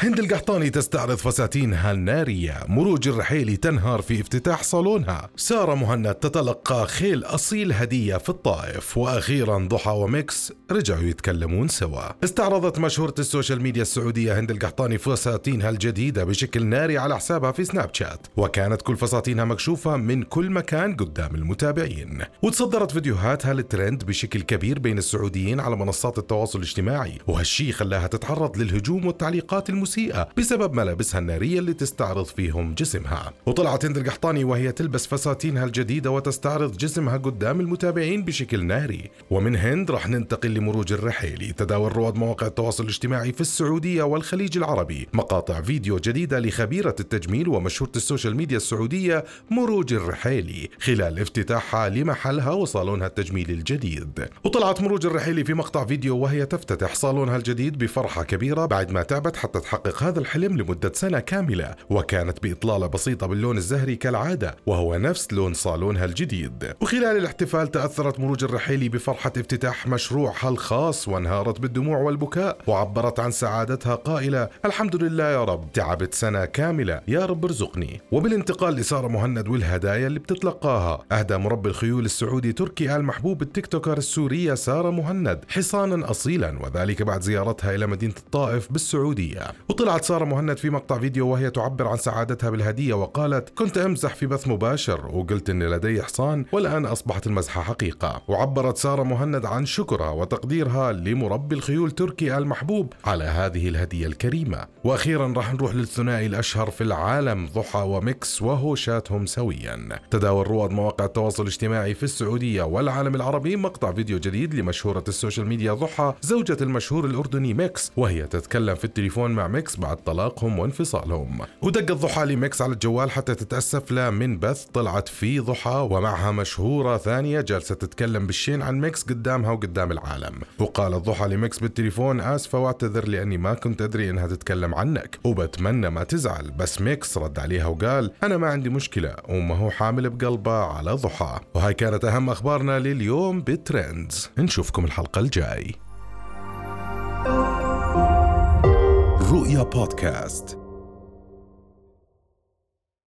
هند القحطاني تستعرض فساتينها النارية. مروج الرحيلي تنهار في افتتاح صالونها. سارة مهند تتلقى خيل أصيل هدية في الطائف. وأخيرا ضحى وميكس رجعوا يتكلمون سوا. استعرضت مشهورة السوشيال ميديا السعودية هند القحطاني فساتينها الجديدة بشكل ناري على حسابها في سناب شات. وكانت كل فساتينها مكشوفة من كل مكان قدام المتابعين. وتصدرت فيديوهاتها للترند بشكل كبير بين السعوديين على منصات التواصل الاجتماعي. وهالشي خلاها تتعرض للهجوم والتعليقات المسيئة مسيئة بسبب ملابسها النارية اللي تستعرض فيهم جسمها. وطلعت هند القحطاني وهي تلبس فساتينها الجديدة وتستعرض جسمها قدام المتابعين بشكل ناري. ومن هند راح ننتقل لمروج الرحيلي. تداول رواد مواقع التواصل الاجتماعي في السعودية والخليج العربي. مقاطع فيديو جديدة لخبيرة التجميل ومشهورة السوشيال ميديا السعودية مروج الرحيلي خلال افتتاحها لمحلها وصالونها التجميلي الجديد. وطلعت مروج الرحيلي في مقطع فيديو وهي تفتتح صالونها الجديد بفرحة كبيرة بعد ما تعبت حتى تحقق تحقق هذا الحلم لمدة سنة كاملة وكانت بإطلالة بسيطة باللون الزهري كالعادة وهو نفس لون صالونها الجديد. وخلال الاحتفال تأثرت مروج الرحيلي بفرحة افتتاح مشروعها الخاص وانهارت بالدموع والبكاء وعبرت عن سعادتها قائلة الحمد لله يا رب تعبت سنة كاملة يا رب ارزقني. وبالانتقال لسارة مهند والهدايا اللي بتتلقاها أهدى مربي الخيول السعودي تركي آل محبوب التيك توكر السورية سارة مهند حصانا أصيلا وذلك بعد زيارتها إلى مدينة الطائف بالسعودية. وطلعت سارة مهند في مقطع فيديو وهي تعبر عن سعادتها بالهدية وقالت كنت أمزح في بث مباشر وقلت أن لدي حصان والآن أصبحت المزحة حقيقة. وعبرت سارة مهند عن شكرها وتقديرها لمربي الخيول تركي المحبوب على هذه الهدية الكريمة. وأخيرا راح نروح للثنائي الأشهر في العالم ضحى وميكس وهوشاتهم سويا. تداول رواد مواقع التواصل الاجتماعي في السعودية والعالم العربي مقطع فيديو جديد لمشهورة السوشيال ميديا ضحى زوجة المشهور الأردني ميكس وهي تتكلم في التليفون مع ميكس بعد طلاقهم وانفصالهم. ودقت ضحى لميكس على الجوال حتى تتأسف. له من بث طلعت فيه ضحى ومعها مشهورة ثانية جالسة تتكلم بالشين عن ميكس قدامها وقدام العالم. وقالت ضحى لميكس بالتليفون آسفة واعتذر لأني ما كنت أدري إنها تتكلم عنك. وبتمنى ما تزعل بس ميكس رد عليها وقال أنا ما عندي مشكلة وما هو حامل بقلبه على ضحى. وهاي كانت أهم أخبارنا لليوم بال trends نشوفكم الحلقة الجاي. رؤيا بودكاست.